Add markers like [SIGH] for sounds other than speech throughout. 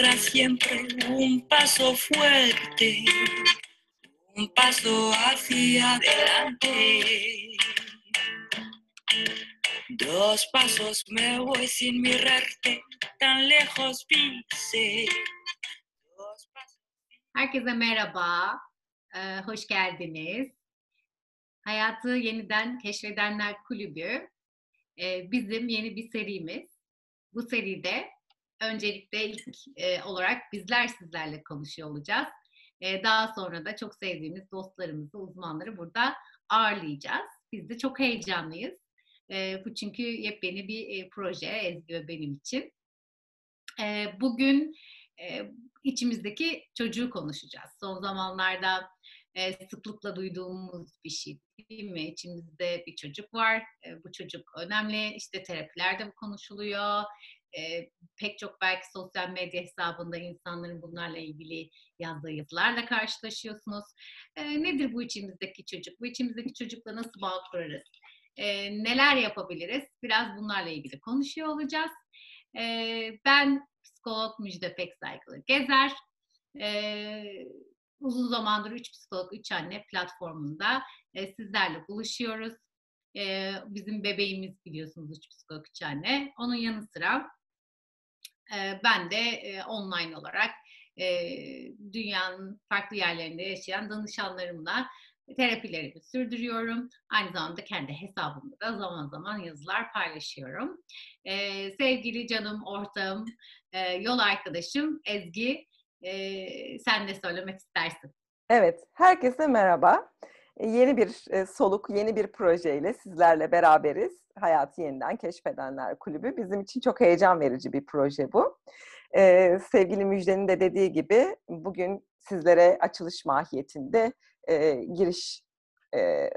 tierra siempre un paso fuerte, un paso hacia adelante. Dos pasos me voy sin mirarte, tan lejos pise. Herkese merhaba, ee, hoş geldiniz. Hayatı Yeniden Keşfedenler Kulübü e, bizim yeni bir serimiz. Bu seride öncelikle ilk e, olarak bizler sizlerle konuşuyor olacağız. E, daha sonra da çok sevdiğimiz dostlarımızı, uzmanları burada ağırlayacağız. Biz de çok heyecanlıyız. E, bu çünkü yepyeni bir e, proje Ezgi ve benim için. E, bugün e, içimizdeki çocuğu konuşacağız. Son zamanlarda e, sıklıkla duyduğumuz bir şey değil mi? İçimizde bir çocuk var. E, bu çocuk önemli. İşte terapilerde bu konuşuluyor. E, pek çok belki sosyal medya hesabında insanların bunlarla ilgili yazdığı yazılarla karşılaşıyorsunuz. E, nedir bu içimizdeki çocuk? Bu içimizdeki çocukla nasıl bağ kurarız? E, neler yapabiliriz? Biraz bunlarla ilgili konuşuyor olacağız. E, ben psikolog Müjde Pek Saygılı Gezer. E, uzun zamandır 3 Psikolog 3 Anne platformunda e, sizlerle buluşuyoruz. E, bizim bebeğimiz biliyorsunuz 3 Psikolog 3 Anne. Onun yanı sıra ben de online olarak dünyanın farklı yerlerinde yaşayan danışanlarımla terapilerimi sürdürüyorum. Aynı zamanda kendi hesabımda da zaman zaman yazılar paylaşıyorum. Sevgili canım, ortağım, yol arkadaşım Ezgi, sen de söylemek istersin. Evet, herkese merhaba. Yeni bir e, soluk, yeni bir projeyle sizlerle beraberiz. Hayatı Yeniden Keşfedenler Kulübü. Bizim için çok heyecan verici bir proje bu. Ee, sevgili Müjde'nin de dediği gibi bugün sizlere açılış mahiyetinde e, giriş e,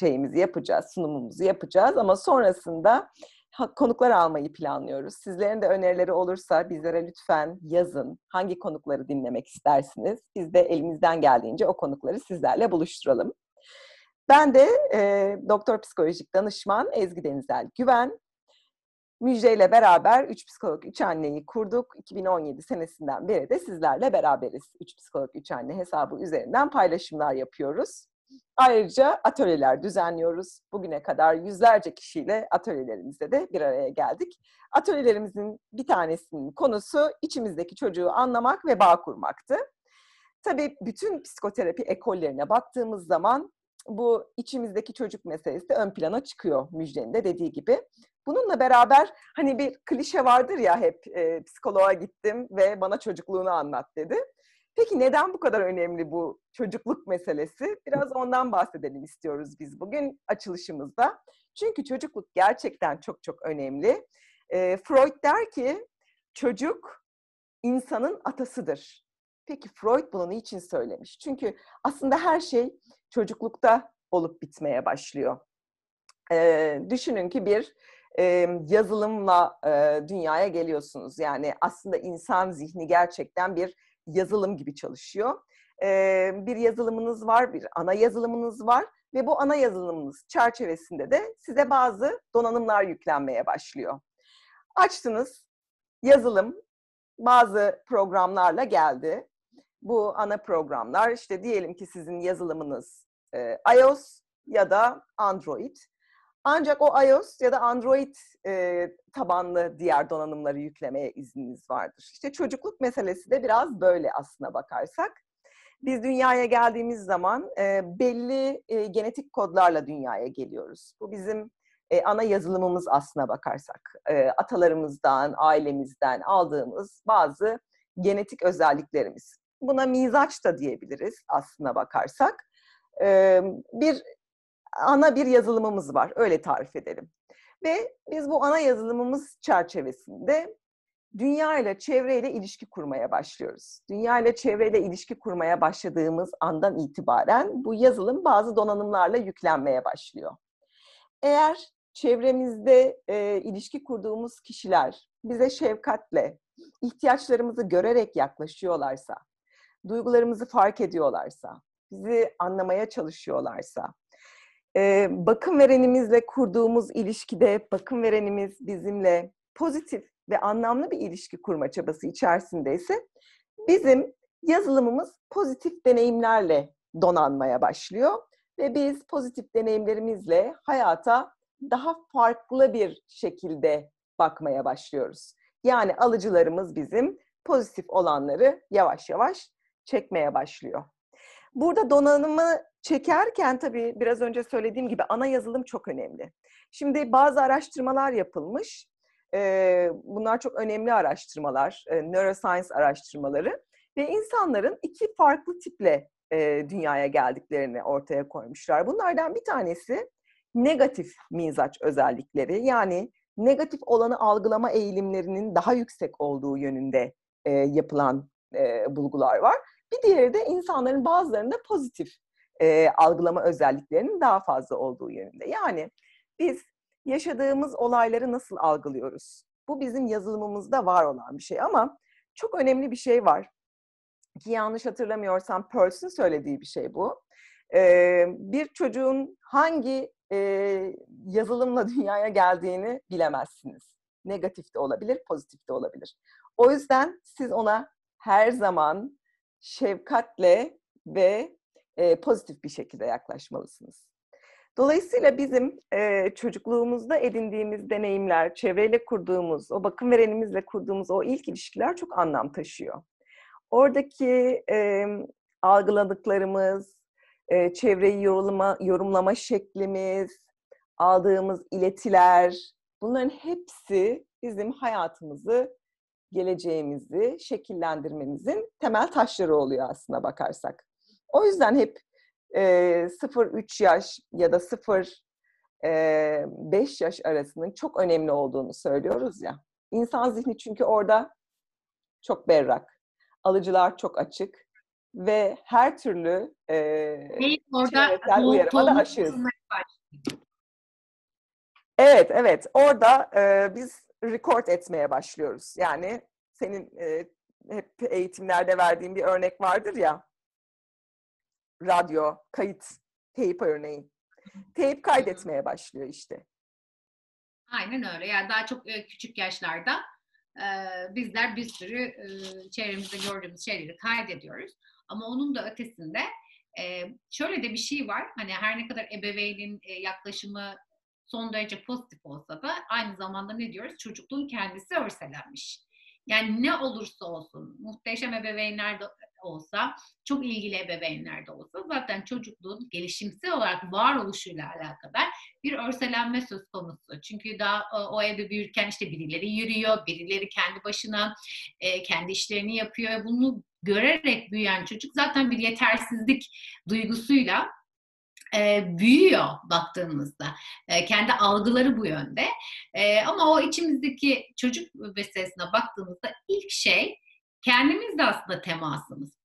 şeyimizi yapacağız, sunumumuzu yapacağız ama sonrasında konuklar almayı planlıyoruz. Sizlerin de önerileri olursa bizlere lütfen yazın. Hangi konukları dinlemek istersiniz? Biz de elimizden geldiğince o konukları sizlerle buluşturalım. Ben de e, doktor psikolojik danışman Ezgi Denizel Güven. Müjde ile beraber 3 Psikolog 3 Anne'yi kurduk. 2017 senesinden beri de sizlerle beraberiz. 3 Psikolog 3 Anne hesabı üzerinden paylaşımlar yapıyoruz. Ayrıca atölyeler düzenliyoruz. Bugüne kadar yüzlerce kişiyle atölyelerimizde de bir araya geldik. Atölyelerimizin bir tanesinin konusu içimizdeki çocuğu anlamak ve bağ kurmaktı. Tabii bütün psikoterapi ekollerine baktığımız zaman bu içimizdeki çocuk meselesi de ön plana çıkıyor Müjde'nin de dediği gibi. Bununla beraber hani bir klişe vardır ya hep e, psikoloğa gittim ve bana çocukluğunu anlat dedi. Peki neden bu kadar önemli bu çocukluk meselesi? Biraz ondan bahsedelim istiyoruz biz bugün açılışımızda. Çünkü çocukluk gerçekten çok çok önemli. E, Freud der ki çocuk insanın atasıdır. Peki Freud bunu niçin söylemiş? Çünkü aslında her şey çocuklukta olup bitmeye başlıyor. E, düşünün ki bir e, yazılımla e, dünyaya geliyorsunuz. Yani aslında insan zihni gerçekten bir yazılım gibi çalışıyor. E, bir yazılımınız var, bir ana yazılımınız var ve bu ana yazılımınız çerçevesinde de size bazı donanımlar yüklenmeye başlıyor. Açtınız, yazılım bazı programlarla geldi. Bu ana programlar işte diyelim ki sizin yazılımınız e, iOS ya da Android. Ancak o iOS ya da Android e, tabanlı diğer donanımları yüklemeye izniniz vardır. İşte çocukluk meselesi de biraz böyle aslına bakarsak. Biz dünyaya geldiğimiz zaman e, belli e, genetik kodlarla dünyaya geliyoruz. Bu bizim e, ana yazılımımız aslına bakarsak. E, atalarımızdan, ailemizden aldığımız bazı genetik özelliklerimiz. Buna mizaç da diyebiliriz aslına bakarsak. Bir ana bir yazılımımız var. Öyle tarif edelim. Ve biz bu ana yazılımımız çerçevesinde dünya ile çevreyle ilişki kurmaya başlıyoruz. Dünya ile çevreyle ilişki kurmaya başladığımız andan itibaren bu yazılım bazı donanımlarla yüklenmeye başlıyor. Eğer çevremizde e, ilişki kurduğumuz kişiler bize şefkatle, ihtiyaçlarımızı görerek yaklaşıyorlarsa, duygularımızı fark ediyorlarsa, bizi anlamaya çalışıyorlarsa, bakım verenimizle kurduğumuz ilişkide bakım verenimiz bizimle pozitif ve anlamlı bir ilişki kurma çabası içerisindeyse bizim yazılımımız pozitif deneyimlerle donanmaya başlıyor ve biz pozitif deneyimlerimizle hayata daha farklı bir şekilde bakmaya başlıyoruz. Yani alıcılarımız bizim pozitif olanları yavaş yavaş çekmeye başlıyor. Burada donanımı çekerken tabii biraz önce söylediğim gibi ana yazılım çok önemli. Şimdi bazı araştırmalar yapılmış. Bunlar çok önemli araştırmalar, neuroscience araştırmaları ve insanların iki farklı tiple dünyaya geldiklerini ortaya koymuşlar. Bunlardan bir tanesi negatif mizaç özellikleri yani negatif olanı algılama eğilimlerinin daha yüksek olduğu yönünde yapılan bulgular var. Bir diğeri de insanların bazılarında pozitif e, algılama özelliklerinin daha fazla olduğu yönünde. Yani biz yaşadığımız olayları nasıl algılıyoruz? Bu bizim yazılımımızda var olan bir şey ama çok önemli bir şey var. Ki yanlış hatırlamıyorsam Peirce'ın söylediği bir şey bu. Ee, bir çocuğun hangi e, yazılımla [LAUGHS] dünyaya geldiğini bilemezsiniz. Negatif de olabilir, pozitif de olabilir. O yüzden siz ona her zaman şefkatle ve e, pozitif bir şekilde yaklaşmalısınız. Dolayısıyla bizim e, çocukluğumuzda edindiğimiz deneyimler, çevreyle kurduğumuz, o bakım verenimizle kurduğumuz o ilk ilişkiler çok anlam taşıyor. Oradaki e, algıladıklarımız, e, çevreyi yorumlama, yorumlama şeklimiz, aldığımız iletiler, bunların hepsi bizim hayatımızı geleceğimizi şekillendirmemizin temel taşları oluyor aslına bakarsak. O yüzden hep e, 0-3 yaş ya da 0-5 yaş arasının çok önemli olduğunu söylüyoruz ya. İnsan zihni çünkü orada çok berrak. Alıcılar çok açık ve her türlü e, orada uyarıma da aşığız. Evet, evet. Orada e, biz record etmeye başlıyoruz. Yani senin e, hep eğitimlerde verdiğin bir örnek vardır ya. Radyo, kayıt, teyp örneği. Teyp kaydetmeye başlıyor işte. Aynen öyle. Yani daha çok e, küçük yaşlarda e, bizler bir sürü e, çevremizde gördüğümüz şeyleri kaydediyoruz. Ama onun da ötesinde e, şöyle de bir şey var. Hani her ne kadar ebeveynin e, yaklaşımı son derece pozitif olsa da aynı zamanda ne diyoruz? Çocukluğun kendisi örselenmiş. Yani ne olursa olsun, muhteşem ebeveynler de olsa, çok ilgili ebeveynler de olsa zaten çocukluğun gelişimsel olarak varoluşuyla alakadar bir örselenme söz konusu. Çünkü daha o evde büyürken işte birileri yürüyor, birileri kendi başına e, kendi işlerini yapıyor. Bunu görerek büyüyen çocuk zaten bir yetersizlik duygusuyla e, büyüyor baktığımızda. E, kendi algıları bu yönde. E, ama o içimizdeki çocuk meselesine baktığımızda ilk şey kendimizle aslında temasımız.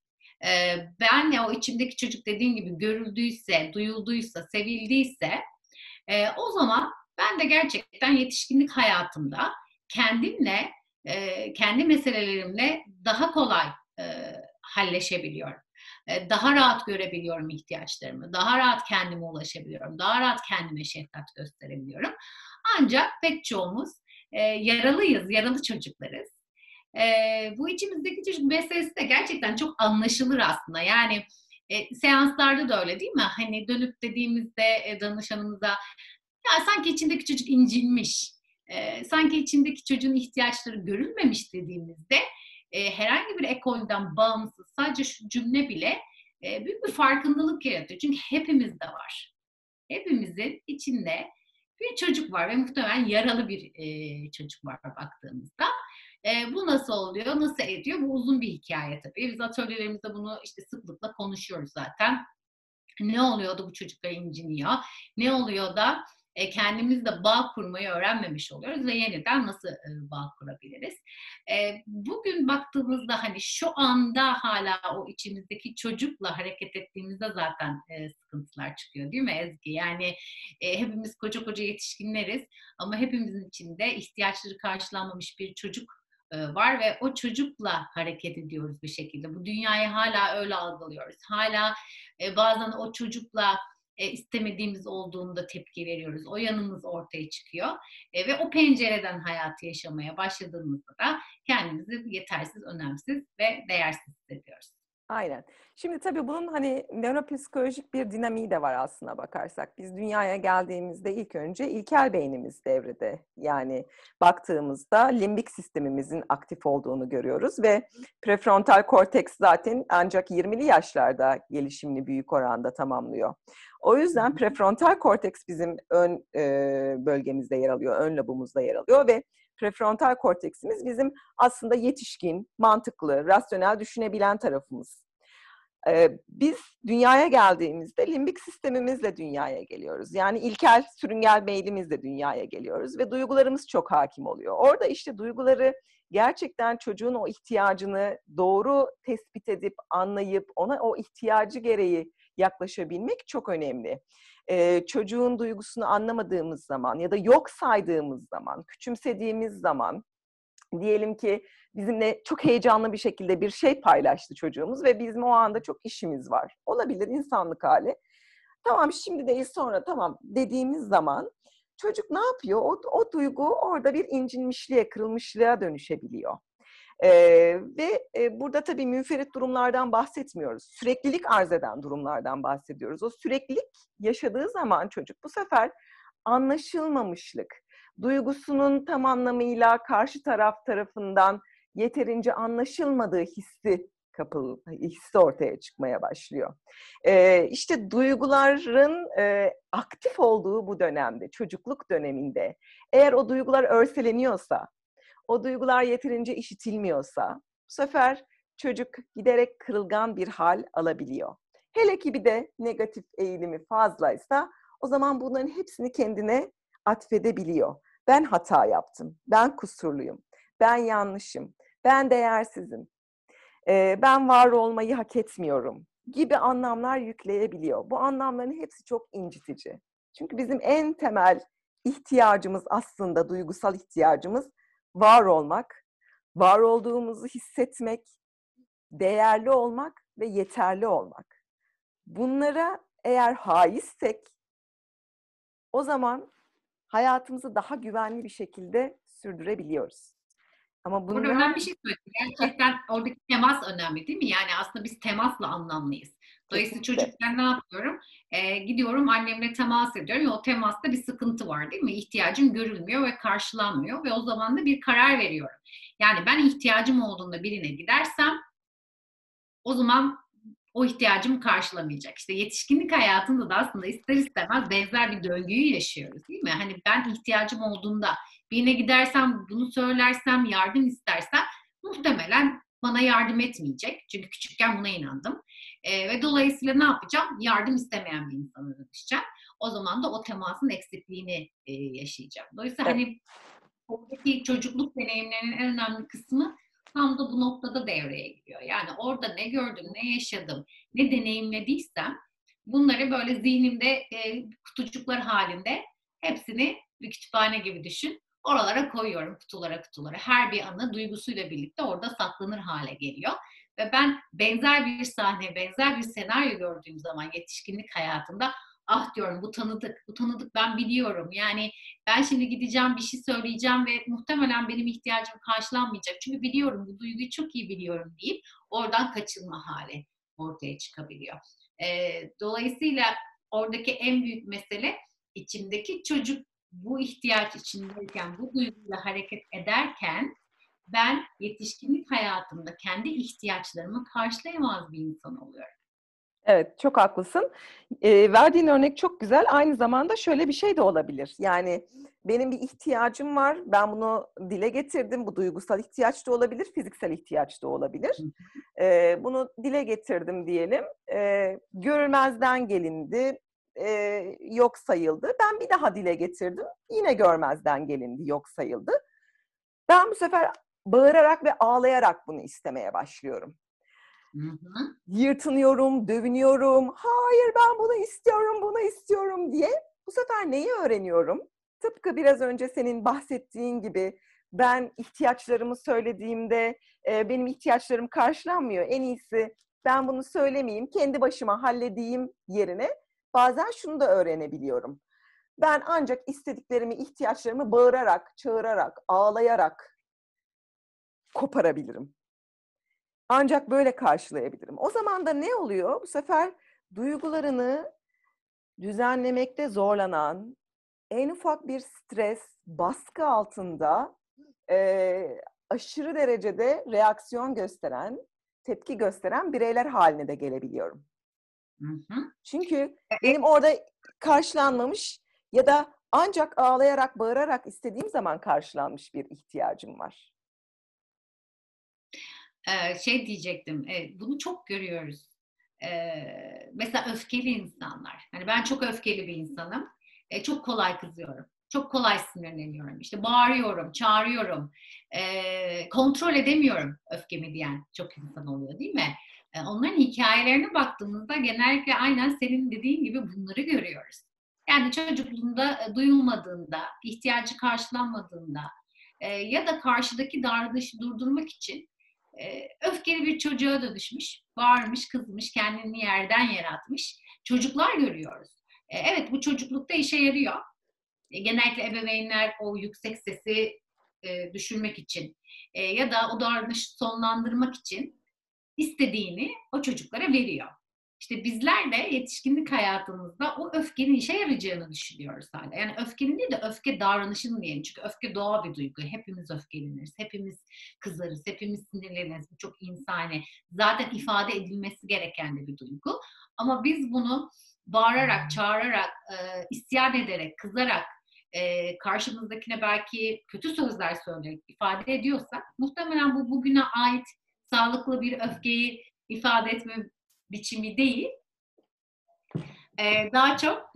E, benle o içimdeki çocuk dediğin gibi görüldüyse, duyulduysa, sevildiyse e, o zaman ben de gerçekten yetişkinlik hayatımda kendimle, e, kendi meselelerimle daha kolay e, halleşebiliyorum. E, daha rahat görebiliyorum ihtiyaçlarımı, daha rahat kendime ulaşabiliyorum, daha rahat kendime şefkat gösterebiliyorum. Ancak pek çoğumuz e, yaralıyız, yaralı çocuklarız. E, bu içimizdeki çocuk meselesi de gerçekten çok anlaşılır aslında. Yani e, seanslarda da öyle değil mi? Hani dönüp dediğimizde e, danışanımıza ya sanki içindeki çocuk incinmiş, e, sanki içindeki çocuğun ihtiyaçları görülmemiş dediğimizde e, herhangi bir ekolden bağımsız sadece şu cümle bile e, büyük bir farkındalık yaratıyor. Çünkü hepimizde var. Hepimizin içinde bir çocuk var ve muhtemelen yaralı bir e, çocuk var baktığımızda. E, bu nasıl oluyor, nasıl ediyor? Bu uzun bir hikaye tabii. Biz atölyelerimizde bunu işte sıklıkla konuşuyoruz zaten. Ne oluyor da bu çocuklar inciniyor? Ne oluyor da e, kendimizle bağ kurmayı öğrenmemiş oluyoruz ve yeniden nasıl e, bağ kurabiliriz? E, bugün baktığımızda hani şu anda hala o içimizdeki çocukla hareket ettiğimizde zaten sıkıntılar çıkıyor değil mi Ezgi? Yani hepimiz koca koca yetişkinleriz ama hepimizin içinde ihtiyaçları karşılanmamış bir çocuk var ve o çocukla hareket ediyoruz bir şekilde. Bu dünyayı hala öyle algılıyoruz. Hala bazen o çocukla e, istemediğimiz olduğunda tepki veriyoruz. O yanımız ortaya çıkıyor. E, ve o pencereden hayatı yaşamaya başladığımızda da kendimizi yetersiz, önemsiz ve değersiz hissediyoruz. Aynen. Şimdi tabii bunun hani nöropsikolojik bir dinamiği de var aslına bakarsak. Biz dünyaya geldiğimizde ilk önce ilkel beynimiz devrede. Yani baktığımızda limbik sistemimizin aktif olduğunu görüyoruz ve prefrontal korteks zaten ancak 20'li yaşlarda gelişimini büyük oranda tamamlıyor. O yüzden prefrontal korteks bizim ön e, bölgemizde yer alıyor, ön lobumuzda yer alıyor ve prefrontal korteksimiz bizim aslında yetişkin, mantıklı, rasyonel düşünebilen tarafımız. Ee, biz dünyaya geldiğimizde limbik sistemimizle dünyaya geliyoruz. Yani ilkel, sürüngel meylimizle dünyaya geliyoruz ve duygularımız çok hakim oluyor. Orada işte duyguları gerçekten çocuğun o ihtiyacını doğru tespit edip, anlayıp ona o ihtiyacı gereği yaklaşabilmek çok önemli e, çocuğun duygusunu anlamadığımız zaman ya da yok saydığımız zaman, küçümsediğimiz zaman diyelim ki bizimle çok heyecanlı bir şekilde bir şey paylaştı çocuğumuz ve bizim o anda çok işimiz var. Olabilir insanlık hali. Tamam şimdi değil sonra tamam dediğimiz zaman çocuk ne yapıyor? O, o duygu orada bir incinmişliğe, kırılmışlığa dönüşebiliyor. E, ve e, burada tabii münferit durumlardan bahsetmiyoruz. Süreklilik arz eden durumlardan bahsediyoruz. O süreklilik yaşadığı zaman çocuk bu sefer anlaşılmamışlık, duygusunun tam anlamıyla karşı taraf tarafından yeterince anlaşılmadığı hissi kapıl, hissi ortaya çıkmaya başlıyor. Ee, işte duyguların e, aktif olduğu bu dönemde, çocukluk döneminde, eğer o duygular örseleniyorsa, o duygular yeterince işitilmiyorsa bu sefer çocuk giderek kırılgan bir hal alabiliyor. Hele ki bir de negatif eğilimi fazlaysa o zaman bunların hepsini kendine atfedebiliyor. Ben hata yaptım, ben kusurluyum, ben yanlışım, ben değersizim, ben var olmayı hak etmiyorum gibi anlamlar yükleyebiliyor. Bu anlamların hepsi çok incitici. Çünkü bizim en temel ihtiyacımız aslında duygusal ihtiyacımız var olmak, var olduğumuzu hissetmek, değerli olmak ve yeterli olmak. Bunlara eğer haizsek o zaman hayatımızı daha güvenli bir şekilde sürdürebiliyoruz. Ama bunlar... Burada önemli bir şey söyledim. Gerçekten oradaki temas önemli değil mi? Yani aslında biz temasla anlamlıyız. Dolayısıyla çocukken ne yapıyorum? Ee, gidiyorum annemle temas ediyorum ve o temasta bir sıkıntı var değil mi? İhtiyacım görülmüyor ve karşılanmıyor ve o zaman da bir karar veriyorum. Yani ben ihtiyacım olduğunda birine gidersem o zaman o ihtiyacımı karşılamayacak. İşte yetişkinlik hayatında da aslında ister istemez benzer bir döngüyü yaşıyoruz değil mi? Hani ben ihtiyacım olduğunda birine gidersem, bunu söylersem, yardım istersem muhtemelen bana yardım etmeyecek. Çünkü küçükken buna inandım. E, ve dolayısıyla ne yapacağım? Yardım istemeyen bir insana dönüşeceğim. O zaman da o temasın eksikliğini e, yaşayacağım. Dolayısıyla evet. hani oradaki çocukluk deneyimlerinin en önemli kısmı tam da bu noktada devreye giriyor. Yani orada ne gördüm, ne yaşadım, ne deneyimlediysem bunları böyle zihnimde e, kutucuklar halinde hepsini bir kütüphane gibi düşün. Oralara koyuyorum kutulara kutulara. Her bir anı duygusuyla birlikte orada saklanır hale geliyor. Ve ben benzer bir sahne, benzer bir senaryo gördüğüm zaman yetişkinlik hayatında ah diyorum bu tanıdık, bu tanıdık ben biliyorum. Yani ben şimdi gideceğim bir şey söyleyeceğim ve muhtemelen benim ihtiyacım karşılanmayacak. Çünkü biliyorum bu duyguyu çok iyi biliyorum deyip oradan kaçınma hali ortaya çıkabiliyor. E, dolayısıyla oradaki en büyük mesele içimdeki çocuk bu ihtiyaç içindeyken, bu duyguyla hareket ederken ben yetişkinlik hayatımda kendi ihtiyaçlarımı karşılayamaz bir insan oluyorum. Evet, çok haklısın. E, verdiğin örnek çok güzel. Aynı zamanda şöyle bir şey de olabilir. Yani benim bir ihtiyacım var. Ben bunu dile getirdim. Bu duygusal ihtiyaç da olabilir, fiziksel ihtiyaç da olabilir. E, bunu dile getirdim diyelim. E, görülmezden gelindi e, yok sayıldı. Ben bir daha dile getirdim. Yine görmezden gelindi, yok sayıldı. Ben bu sefer bağırarak ve ağlayarak bunu istemeye başlıyorum. Hı hı. Yırtınıyorum, dövünüyorum. Hayır ben bunu istiyorum, bunu istiyorum diye. Bu sefer neyi öğreniyorum? Tıpkı biraz önce senin bahsettiğin gibi ben ihtiyaçlarımı söylediğimde e, benim ihtiyaçlarım karşılanmıyor. En iyisi ben bunu söylemeyeyim, kendi başıma halledeyim yerine bazen şunu da öğrenebiliyorum. Ben ancak istediklerimi, ihtiyaçlarımı bağırarak, çağırarak, ağlayarak koparabilirim. Ancak böyle karşılayabilirim. O zaman da ne oluyor? Bu sefer duygularını düzenlemekte zorlanan, en ufak bir stres, baskı altında e, aşırı derecede reaksiyon gösteren, tepki gösteren bireyler haline de gelebiliyorum. Hı hı. Çünkü benim orada karşılanmamış ya da ancak ağlayarak, bağırarak istediğim zaman karşılanmış bir ihtiyacım var. Şey diyecektim, bunu çok görüyoruz. Mesela öfkeli insanlar. Hani ben çok öfkeli bir insanım. Çok kolay kızıyorum. Çok kolay sinirleniyorum. İşte bağırıyorum, çağırıyorum. Kontrol edemiyorum öfkemi diyen çok insan oluyor değil mi? Onların hikayelerine baktığımızda genellikle aynen senin dediğin gibi bunları görüyoruz. Yani çocukluğunda e, duyulmadığında, ihtiyacı karşılanmadığında ya da karşıdaki davranışı durdurmak için e, öfkeli bir çocuğa dönüşmüş, bağırmış, kızmış, kendini yerden yaratmış çocuklar görüyoruz. Evet bu çocuklukta işe yarıyor. Genellikle ebeveynler o yüksek sesi düşürmek için ya da o davranışı sonlandırmak için istediğini o çocuklara veriyor. İşte bizler de yetişkinlik hayatımızda o öfkenin işe yarayacağını düşünüyoruz hala. Yani öfkenin değil de öfke davranışının diyelim. Çünkü öfke doğal bir duygu. Hepimiz öfkeleniriz, hepimiz kızarız, hepimiz sinirleniriz. Bu çok insani. Zaten ifade edilmesi gereken de bir duygu. Ama biz bunu bağırarak, çağırarak, e, isyan ederek, kızarak, e, karşımızdakine belki kötü sözler söyleyerek ifade ediyorsak muhtemelen bu bugüne ait sağlıklı bir öfkeyi ifade etme biçimi değil. E, daha çok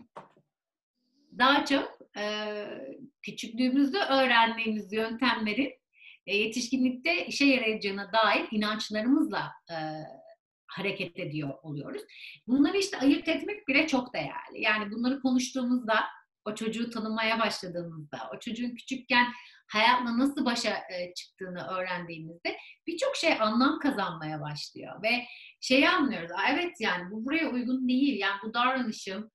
daha çok e, küçüklüğümüzde öğrendiğimiz yöntemlerin e, yetişkinlikte işe yarayacağına dair inançlarımızla e, hareket ediyor oluyoruz. Bunları işte ayırt etmek bile çok değerli. Yani bunları konuştuğumuzda, o çocuğu tanımaya başladığımızda, o çocuğun küçükken hayatla nasıl başa e, çıktığını öğrendiğimizde birçok şey anlam kazanmaya başlıyor ve şeyi anlıyoruz. Evet yani bu buraya uygun değil. Yani bu davranışım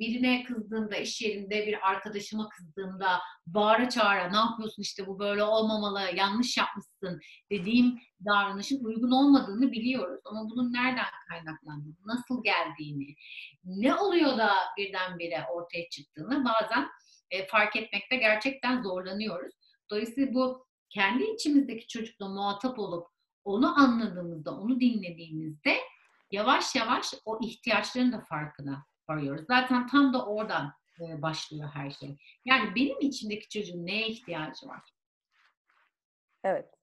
birine kızdığımda, iş yerinde bir arkadaşıma kızdığımda bağıra çağıra ne yapıyorsun işte bu böyle olmamalı, yanlış yapmışsın dediğim davranışın uygun olmadığını biliyoruz. Ama bunun nereden kaynaklandığını, nasıl geldiğini, ne oluyor da birdenbire ortaya çıktığını bazen fark etmekte gerçekten zorlanıyoruz. Dolayısıyla bu kendi içimizdeki çocukla muhatap olup onu anladığımızda, onu dinlediğimizde yavaş yavaş o ihtiyaçların da farkına arıyoruz. Zaten tam da oradan e, başlıyor her şey. Yani benim içimdeki çocuğun neye ihtiyacı var? Evet.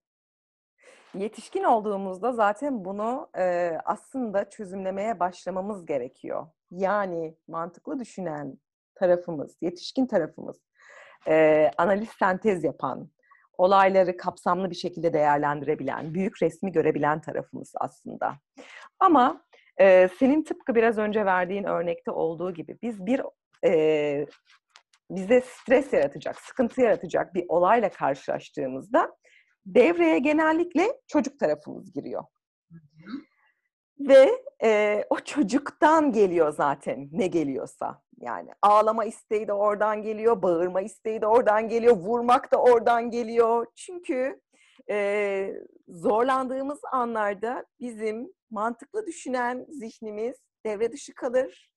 Yetişkin olduğumuzda zaten bunu e, aslında çözümlemeye başlamamız gerekiyor. Yani mantıklı düşünen tarafımız, yetişkin tarafımız, e, analiz sentez yapan, olayları kapsamlı bir şekilde değerlendirebilen, büyük resmi görebilen tarafımız aslında. Ama ee, senin tıpkı biraz önce verdiğin örnekte olduğu gibi biz bir e, bize stres yaratacak, sıkıntı yaratacak bir olayla karşılaştığımızda devreye genellikle çocuk tarafımız giriyor. Ve e, o çocuktan geliyor zaten ne geliyorsa. Yani ağlama isteği de oradan geliyor, bağırma isteği de oradan geliyor, vurmak da oradan geliyor. Çünkü e, zorlandığımız anlarda bizim mantıklı düşünen zihnimiz devre dışı kalır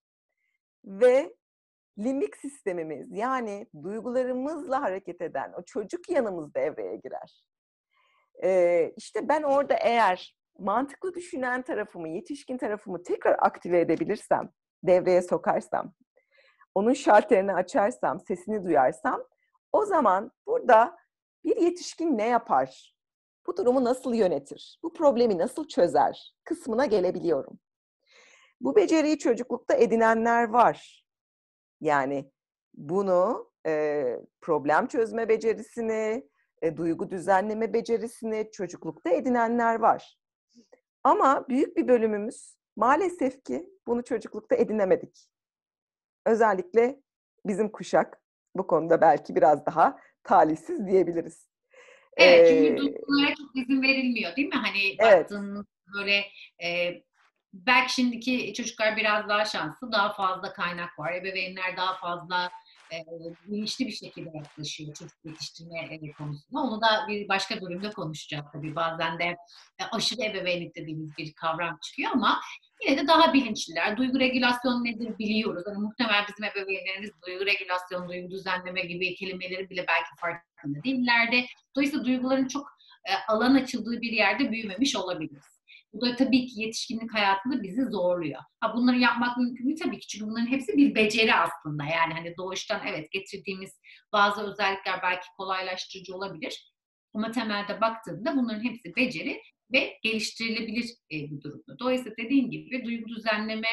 ve limbik sistemimiz yani duygularımızla hareket eden o çocuk yanımız devreye girer. Ee, işte ben orada eğer mantıklı düşünen tarafımı, yetişkin tarafımı tekrar aktive edebilirsem, devreye sokarsam, onun şalterini açarsam, sesini duyarsam, o zaman burada bir yetişkin ne yapar? bu durumu nasıl yönetir, bu problemi nasıl çözer kısmına gelebiliyorum. Bu beceriyi çocuklukta edinenler var. Yani bunu e, problem çözme becerisini, e, duygu düzenleme becerisini çocuklukta edinenler var. Ama büyük bir bölümümüz maalesef ki bunu çocuklukta edinemedik. Özellikle bizim kuşak bu konuda belki biraz daha talihsiz diyebiliriz. Evet çünkü duygulara çok izin verilmiyor değil mi? Hani evet. baktığınız böyle e, belki şimdiki çocuklar biraz daha şanslı, daha fazla kaynak var. Ebeveynler daha fazla e, bilinçli bir şekilde yaklaşıyor çocuk yetiştirme e, konusunda. Onu da bir başka bölümde konuşacağız tabii. Bazen de e, aşırı ebeveynlik dediğimiz bir kavram çıkıyor ama yine de daha bilinçliler. Duygu regülasyon nedir biliyoruz. Hani muhtemelen bizim ebeveynlerimiz duygu regülasyon, duygu düzenleme gibi kelimeleri bile belki farkında değillerdi. Dolayısıyla duyguların çok e, alan açıldığı bir yerde büyümemiş olabiliriz. Bu da tabii ki yetişkinlik hayatında bizi zorluyor. Ha bunları yapmak mümkün mü? Tabii ki çünkü bunların hepsi bir beceri aslında. Yani hani doğuştan evet getirdiğimiz bazı özellikler belki kolaylaştırıcı olabilir. Ama temelde baktığında bunların hepsi beceri ve geliştirilebilir bir durumda. Dolayısıyla dediğim gibi duygu düzenleme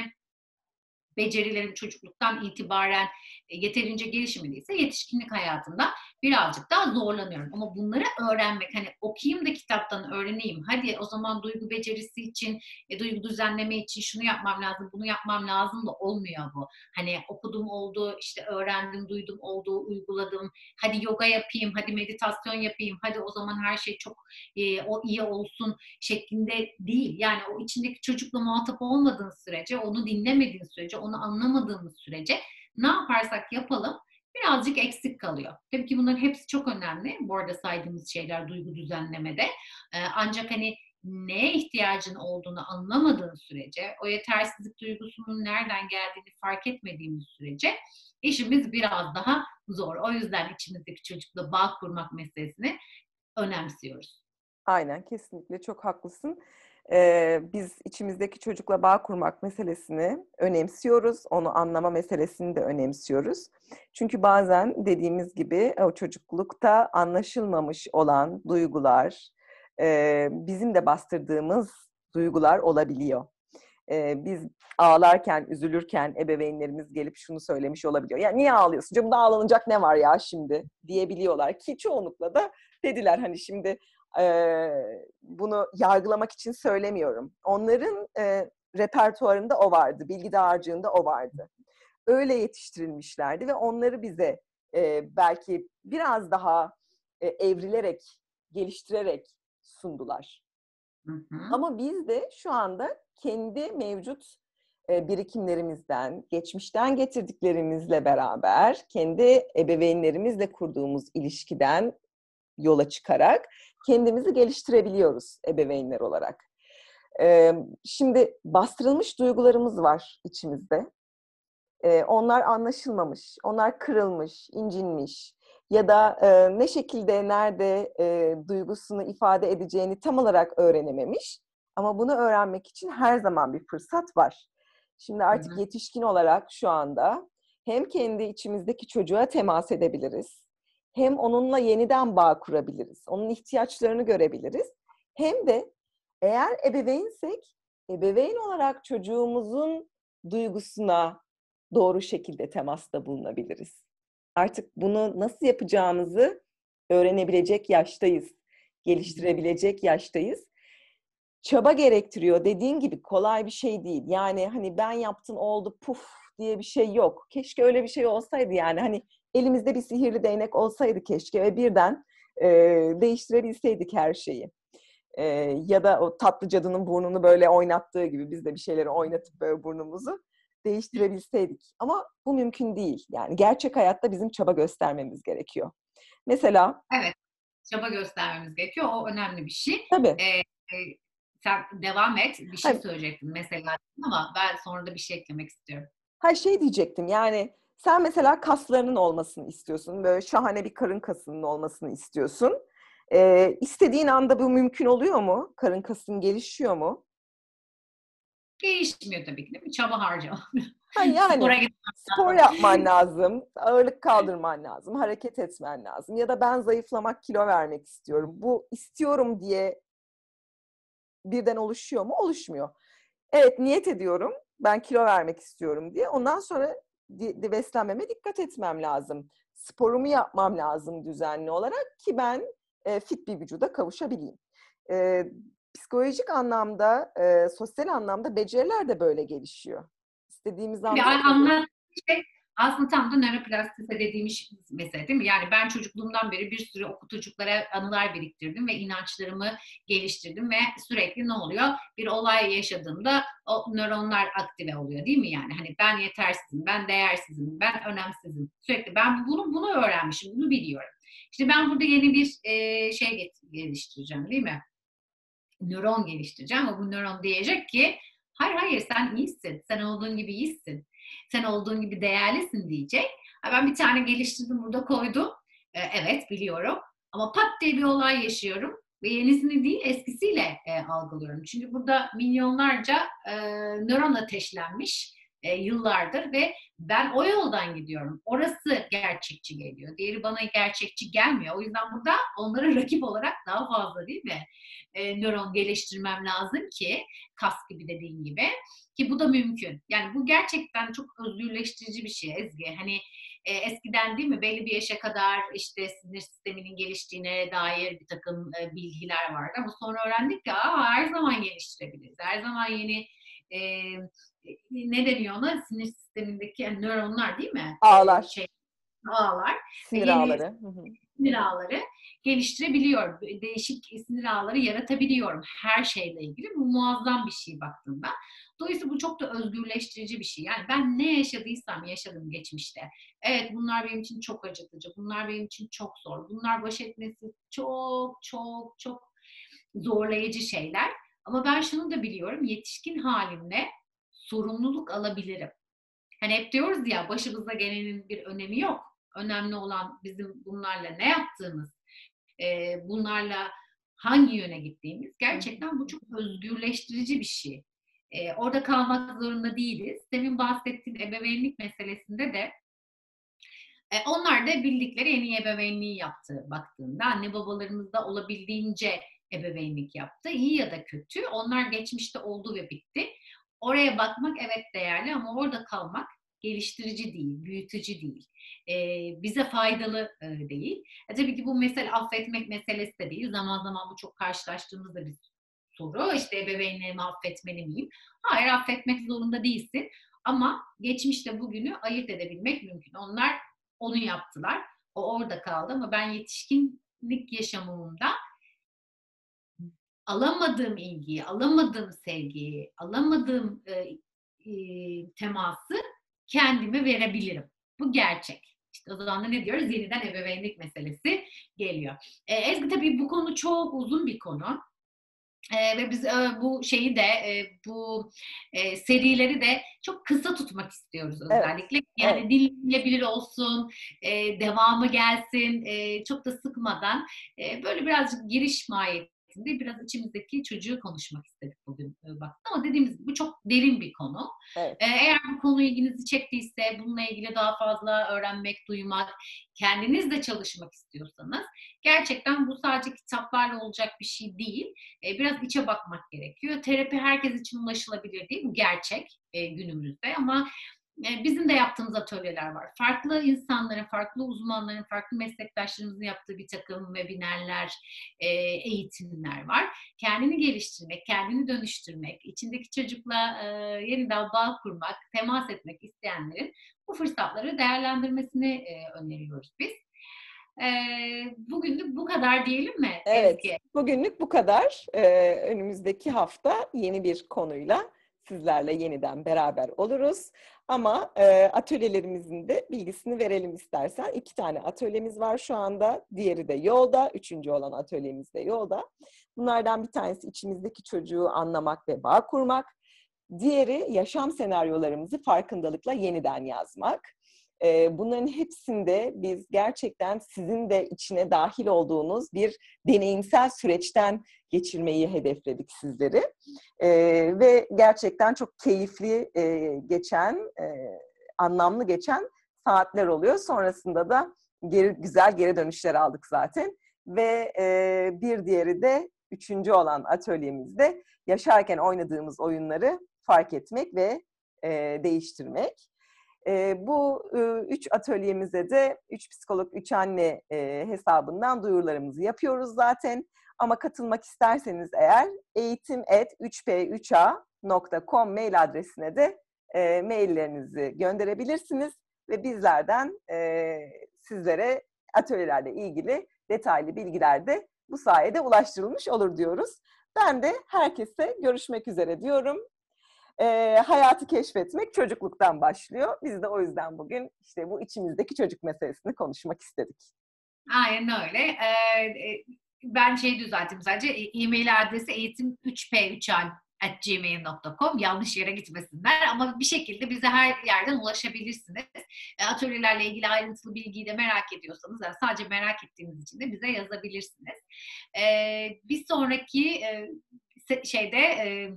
becerilerim çocukluktan itibaren e, yeterince gelişmediyse yetişkinlik hayatında birazcık daha zorlanıyorum. Ama bunları öğrenmek hani okuyayım da kitaptan öğreneyim. Hadi o zaman duygu becerisi için, e, duygu düzenleme için şunu yapmam lazım, bunu yapmam lazım da olmuyor bu. Hani okudum oldu, işte öğrendim, duydum oldu, uyguladım. Hadi yoga yapayım, hadi meditasyon yapayım, hadi o zaman her şey çok e, o iyi olsun şeklinde değil. Yani o içindeki çocukla muhatap olmadığın sürece, onu dinlemediğin sürece, onu anlamadığımız sürece ne yaparsak yapalım birazcık eksik kalıyor. Tabii ki bunların hepsi çok önemli. Bu arada saydığımız şeyler duygu düzenlemede. Ee, ancak hani neye ihtiyacın olduğunu anlamadığın sürece, o yetersizlik duygusunun nereden geldiğini fark etmediğimiz sürece işimiz biraz daha zor. O yüzden içimizdeki çocukla bağ kurmak meselesini önemsiyoruz. Aynen, kesinlikle çok haklısın. Ee, biz içimizdeki çocukla bağ kurmak meselesini önemsiyoruz. Onu anlama meselesini de önemsiyoruz. Çünkü bazen dediğimiz gibi o çocuklukta anlaşılmamış olan duygular, e, bizim de bastırdığımız duygular olabiliyor. E, biz ağlarken, üzülürken ebeveynlerimiz gelip şunu söylemiş olabiliyor. Ya niye ağlıyorsun? Canım ağlanacak ne var ya şimdi diyebiliyorlar ki çoğunlukla da dediler hani şimdi e, bunu yargılamak için söylemiyorum. Onların e, repertuarında o vardı, bilgi dağarcığında o vardı. Öyle yetiştirilmişlerdi ve onları bize e, belki biraz daha e, evrilerek, geliştirerek sundular. Hı hı. Ama biz de şu anda kendi mevcut e, birikimlerimizden, geçmişten getirdiklerimizle beraber, kendi ebeveynlerimizle kurduğumuz ilişkiden yola çıkarak kendimizi geliştirebiliyoruz ebeveynler olarak. Ee, şimdi bastırılmış duygularımız var içimizde. Ee, onlar anlaşılmamış, onlar kırılmış, incinmiş ya da e, ne şekilde, nerede e, duygusunu ifade edeceğini tam olarak öğrenememiş. Ama bunu öğrenmek için her zaman bir fırsat var. Şimdi artık Hı-hı. yetişkin olarak şu anda hem kendi içimizdeki çocuğa temas edebiliriz hem onunla yeniden bağ kurabiliriz. Onun ihtiyaçlarını görebiliriz. Hem de eğer ebeveynsek ebeveyn olarak çocuğumuzun duygusuna doğru şekilde temasta bulunabiliriz. Artık bunu nasıl yapacağımızı öğrenebilecek yaştayız. Geliştirebilecek yaştayız. Çaba gerektiriyor. Dediğin gibi kolay bir şey değil. Yani hani ben yaptım oldu puf diye bir şey yok. Keşke öyle bir şey olsaydı yani. Hani elimizde bir sihirli değnek olsaydı keşke ve birden e, değiştirebilseydik her şeyi. E, ya da o tatlı cadının burnunu böyle oynattığı gibi biz de bir şeyleri oynatıp böyle burnumuzu değiştirebilseydik. Ama bu mümkün değil. Yani gerçek hayatta bizim çaba göstermemiz gerekiyor. Mesela... Evet, çaba göstermemiz gerekiyor. O önemli bir şey. Tabii. Ee, sen devam et. Bir şey Hayır. söyleyecektin mesela ama ben sonra da bir şey eklemek istiyorum. Her şey diyecektim yani sen mesela kaslarının olmasını istiyorsun. Böyle şahane bir karın kasının olmasını istiyorsun. Ee, istediğin anda bu mümkün oluyor mu? Karın kasın gelişiyor mu? Gelişmiyor tabii ki değil mi? Çaba harcama. Ha yani spor yapman lazım, ağırlık kaldırman lazım, hareket etmen lazım. Ya da ben zayıflamak, kilo vermek istiyorum. Bu istiyorum diye birden oluşuyor mu? Oluşmuyor. Evet niyet ediyorum, ben kilo vermek istiyorum diye. Ondan sonra beslenmeme dikkat etmem lazım. Sporumu yapmam lazım düzenli olarak ki ben e, fit bir vücuda kavuşabileyim. E, psikolojik anlamda, e, sosyal anlamda beceriler de böyle gelişiyor. İstediğimiz anlamda. Yani anlat, şey, aslında tam da nöroplastisite dediğimiz mesele değil mi? Yani ben çocukluğumdan beri bir sürü okutucuklara anılar biriktirdim ve inançlarımı geliştirdim ve sürekli ne oluyor? Bir olay yaşadığımda o nöronlar aktive oluyor değil mi yani? Hani ben yetersizim, ben değersizim, ben önemsizim. Sürekli ben bunu bunu öğrenmişim, bunu biliyorum. İşte ben burada yeni bir e, şey geliştireceğim değil mi? Nöron geliştireceğim ama bu nöron diyecek ki hayır hayır sen iyisin, sen olduğun gibi iyisin sen olduğun gibi değerlisin diyecek. Ben bir tane geliştirdim burada koydum. Ee, evet biliyorum. Ama pat diye bir olay yaşıyorum ve yenisini değil eskisiyle e, algılıyorum. Çünkü burada milyonlarca e, nöron ateşlenmiş e, yıllardır ve ben o yoldan gidiyorum. Orası gerçekçi geliyor. Diğeri bana gerçekçi gelmiyor. O yüzden burada onlara [LAUGHS] rakip olarak daha fazla değil mi? E, nöron geliştirmem lazım ki kas gibi dediğin gibi ki bu da mümkün. Yani bu gerçekten çok özgürleştirici bir şey Ezgi. Hani e, eskiden değil mi belli bir yaşa kadar işte sinir sisteminin geliştiğine dair bir takım e, bilgiler vardı ama sonra öğrendik ki her zaman geliştirebiliriz. Her zaman yeni e, ne deniyor ona? Sinir sistemindeki yani nöronlar değil mi? Ağlar. Şey, ağlar. Sinir ağları. Sinir ağları geliştirebiliyor. Değişik sinir ağları yaratabiliyorum her şeyle ilgili. Bu muazzam bir şey baktığında. Dolayısıyla bu çok da özgürleştirici bir şey. Yani ben ne yaşadıysam yaşadım geçmişte. Evet bunlar benim için çok acıtıcı. Bunlar benim için çok zor. Bunlar baş etmesi çok çok çok zorlayıcı şeyler. Ama ben şunu da biliyorum. Yetişkin halimle sorumluluk alabilirim. Hani hep diyoruz ya başımıza gelenin bir önemi yok. Önemli olan bizim bunlarla ne yaptığımız, bunlarla hangi yöne gittiğimiz. Gerçekten bu çok özgürleştirici bir şey. orada kalmak zorunda değiliz. Senin bahsettiğin ebeveynlik meselesinde de onlar da bildikleri en iyi ebeveynliği yaptı baktığında. Anne babalarımızda olabildiğince ebeveynlik yaptı. İyi ya da kötü. Onlar geçmişte oldu ve bitti. Oraya bakmak evet değerli ama orada kalmak geliştirici değil, büyütücü değil, e, bize faydalı e, değil. E, tabii ki bu mesele affetmek meselesi de değil. Zaman zaman bu çok karşılaştığımız da bir soru. İşte ebeveynlerimi affetmeli miyim? Hayır affetmek zorunda değilsin. Ama geçmişte bugünü ayırt edebilmek mümkün. Onlar onu yaptılar. O orada kaldı ama ben yetişkinlik yaşamımda alamadığım ilgiyi, alamadığım sevgiyi, alamadığım e, e, teması kendime verebilirim. Bu gerçek. İşte o zaman da ne diyoruz? Yeniden ebeveynlik meselesi geliyor. E, Ezgi tabii bu konu çok uzun bir konu. Ee, ve biz e, bu şeyi de e, bu e, serileri de çok kısa tutmak istiyoruz özellikle. Evet. Yani evet. dinlenebilir olsun, e, devamı gelsin, e, çok da sıkmadan e, böyle birazcık giriş mahiyeti nihayetinde biraz içimizdeki çocuğu konuşmak istedik bugün e, bak. Ama dediğimiz gibi bu çok derin bir konu. Evet. E, eğer bu konu ilginizi çektiyse bununla ilgili daha fazla öğrenmek, duymak, kendiniz de çalışmak istiyorsanız gerçekten bu sadece kitaplarla olacak bir şey değil. E, biraz içe bakmak gerekiyor. Terapi herkes için ulaşılabilir değil mi? Gerçek günümüzde ama bizim de yaptığımız atölyeler var. Farklı insanların, farklı uzmanların, farklı meslektaşlarımızın yaptığı bir takım webinarlar, eğitimler var. Kendini geliştirmek, kendini dönüştürmek, içindeki çocukla yeniden bağ kurmak, temas etmek isteyenlerin bu fırsatları değerlendirmesini öneriyoruz biz. Bugünlük bu kadar diyelim mi? Evet, Ezgi? bugünlük bu kadar. Önümüzdeki hafta yeni bir konuyla sizlerle yeniden beraber oluruz. Ama e, atölyelerimizin de bilgisini verelim istersen. İki tane atölyemiz var şu anda. Diğeri de yolda. Üçüncü olan atölyemiz de yolda. Bunlardan bir tanesi içimizdeki çocuğu anlamak ve bağ kurmak. Diğeri yaşam senaryolarımızı farkındalıkla yeniden yazmak. Bunların hepsinde biz gerçekten sizin de içine dahil olduğunuz bir deneyimsel süreçten geçirmeyi hedefledik sizleri. Ve gerçekten çok keyifli geçen, anlamlı geçen saatler oluyor. Sonrasında da geri, güzel geri dönüşler aldık zaten. Ve bir diğeri de üçüncü olan atölyemizde yaşarken oynadığımız oyunları fark etmek ve değiştirmek. Bu üç atölyemize de üç psikolog, üç anne hesabından duyurularımızı yapıyoruz zaten. Ama katılmak isterseniz eğer eğitim et 3p3a.com mail adresine de maillerinizi gönderebilirsiniz. ve bizlerden sizlere atölyelerle ilgili detaylı bilgiler de bu sayede ulaştırılmış olur diyoruz. Ben de herkese görüşmek üzere diyorum. E, hayatı keşfetmek çocukluktan başlıyor. Biz de o yüzden bugün işte bu içimizdeki çocuk meselesini konuşmak istedik. Aynen öyle. Ee, ben şey düzelttim sadece e-mail adresi eğitim 3p3al at gmail.com yanlış yere gitmesinler ama bir şekilde bize her yerden ulaşabilirsiniz. E, atölyelerle ilgili ayrıntılı bilgiyi de merak ediyorsanız yani sadece merak ettiğiniz için de bize yazabilirsiniz. Ee, bir sonraki e, şeyde e,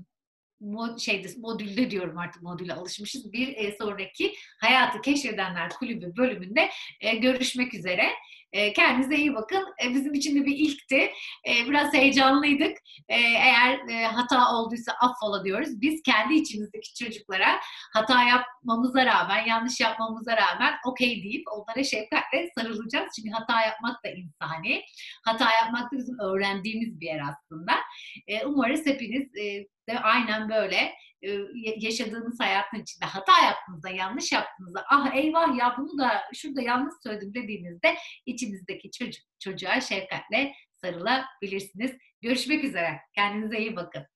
mod, şeyde, modülde diyorum artık modüle alışmışız. Bir e, sonraki Hayatı Keşfedenler Kulübü bölümünde e, görüşmek üzere. E, kendinize iyi bakın. E, bizim için de bir ilkti. E, biraz heyecanlıydık. Eğer e, hata olduysa affola diyoruz. Biz kendi içimizdeki çocuklara hata yapmamıza rağmen, yanlış yapmamıza rağmen okey deyip onlara şefkatle sarılacağız. Çünkü hata yapmak da insani. Hata yapmak da bizim öğrendiğimiz bir yer aslında. Umarız hepiniz e, de aynen böyle yaşadığınız hayatın içinde hata yaptığınızda, yanlış yaptığınızda ah eyvah ya bunu da şurada yanlış söyledim dediğinizde içinizdeki çocuk çocuğa şefkatle sarılabilirsiniz. Görüşmek üzere. Kendinize iyi bakın.